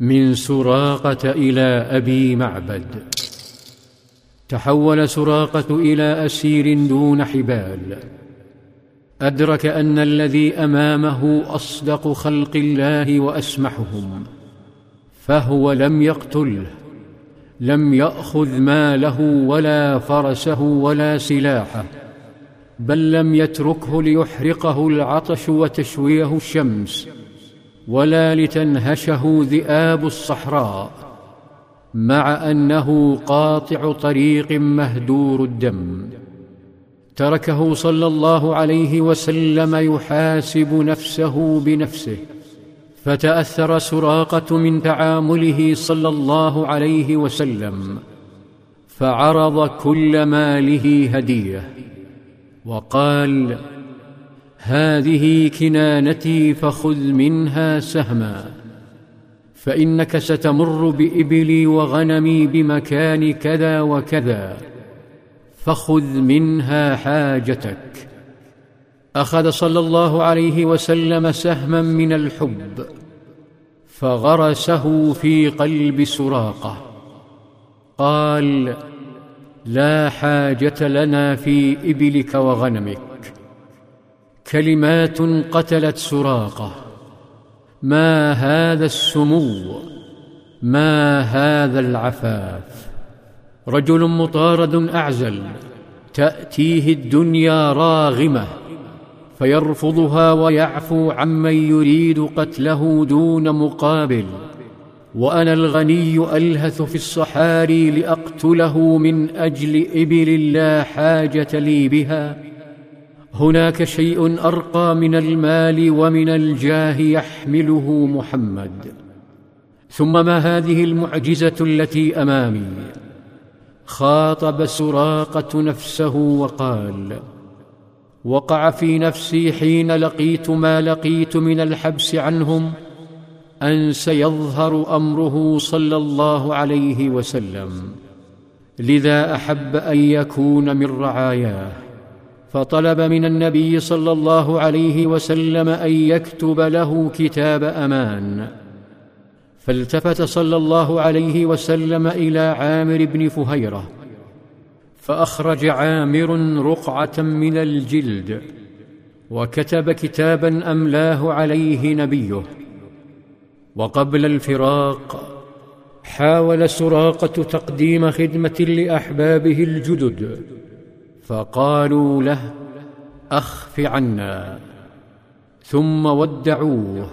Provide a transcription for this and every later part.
من سراقة إلى أبي معبد. تحول سراقة إلى أسير دون حبال. أدرك أن الذي أمامه أصدق خلق الله وأسمحهم فهو لم يقتله لم يأخذ ماله ولا فرسه ولا سلاحه بل لم يتركه ليحرقه العطش وتشويه الشمس. ولا لتنهشه ذئاب الصحراء مع أنه قاطع طريق مهدور الدم. تركه صلى الله عليه وسلم يحاسب نفسه بنفسه فتأثر سراقة من تعامله صلى الله عليه وسلم فعرض كل ماله هدية. وقال هذه كنانتي فخذ منها سهما فإنك ستمر بإبلي وغنمي بمكان كذا وكذا فخذ منها حاجتك. أخذ صلى الله عليه وسلم سهما من الحب فغرسه في قلب سراقة. قال لا حاجة لنا في إبلك وغنمك. كلمات قتلت سراقه. ما هذا السمو؟ ما هذا العفاف؟ رجل مطارد أعزل تأتيه الدنيا راغمة فيرفضها ويعفو عمن يريد قتله دون مقابل. وأنا الغني ألهث في الصحاري لأقتله من أجل إبل لا حاجة لي بها. هناك شيء أرقى من المال ومن الجاه يحمله محمد. ثم ما هذه المعجزة التي أمامي؟ خاطب سراقة نفسه وقال وقع في نفسي حين لقيت ما لقيت من الحبس عنهم أن سيظهر أمره صلى الله عليه وسلم. لذا أحب أن يكون من رعاياه. فطلب من النبي صلى الله عليه وسلم أن يكتب له كتاب أمان. فالتفت صلى الله عليه وسلم إلى عامر بن فهيرة فأخرج عامر رقعة من الجلد وكتب كتابا أملاه عليه نبيه. وقبل الفراق حاول سراقة تقديم خدمة لأحبابه الجدد. فقالوا له أخف عنا. ثم ودعوه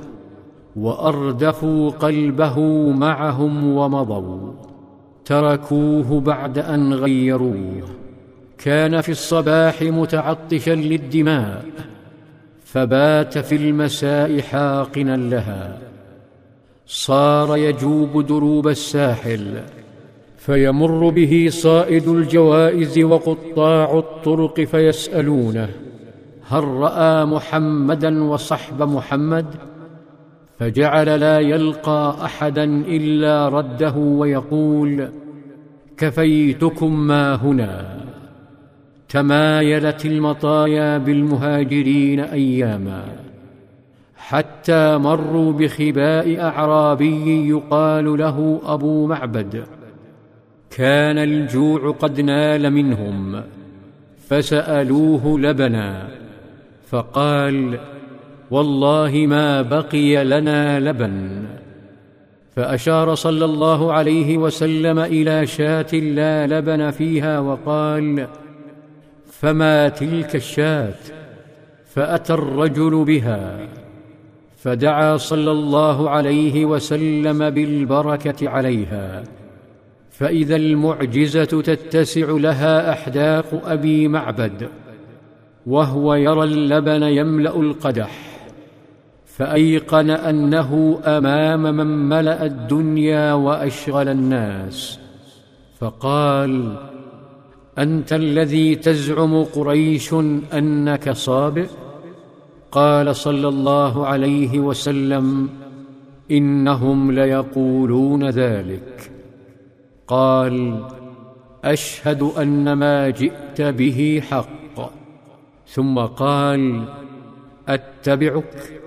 وأردفوا قلبه معهم ومضوا. تركوه بعد أن غيروه. كان في الصباح متعطشا للدماء فبات في المساء حاقنا لها. صار يجوب دروب الساحل. فيمر به صائد الجوائز وقطاع الطرق فيسألونه. هل رأى محمدا وصحب محمد؟ فجعل لا يلقى أحدا إلا رده ويقول كفيتكم ما هنا. تمايلت المطايا بالمهاجرين أياما. حتى مروا بخباء أعرابي يقال له أبو معبد. كان الجوع قد نال منهم فسألوه لبنا فقال والله ما بقي لنا لبن. فأشار صلى الله عليه وسلم إلى شاة لا لبن فيها وقال فما تلك الشاة؟ فأتى الرجل بها فدعا صلى الله عليه وسلم بالبركة عليها. فإذا المعجزة تتسع لها أحداق أبي معبد وهو يرى اللبن يملأ القدح فأيقن أنه أمام من ملأ الدنيا وأشغل الناس. فقال أنت الذي تزعم قريش أنك صابئ؟ قال صلى الله عليه وسلم إنهم ليقولون ذلك. قال أشهد أن ما جئت به حق. ثم قال أتبعك.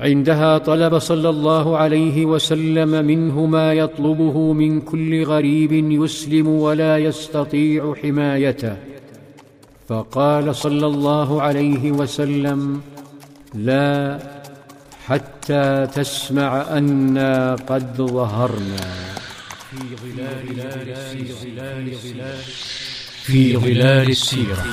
عندها طلب صلى الله عليه وسلم منه ما يطلبه من كل غريب يسلم ولا يستطيع حمايته. فقال صلى الله عليه وسلم لا حتى تسمع أنا قد ظهرنا. في ظلال في ظلال السيرة.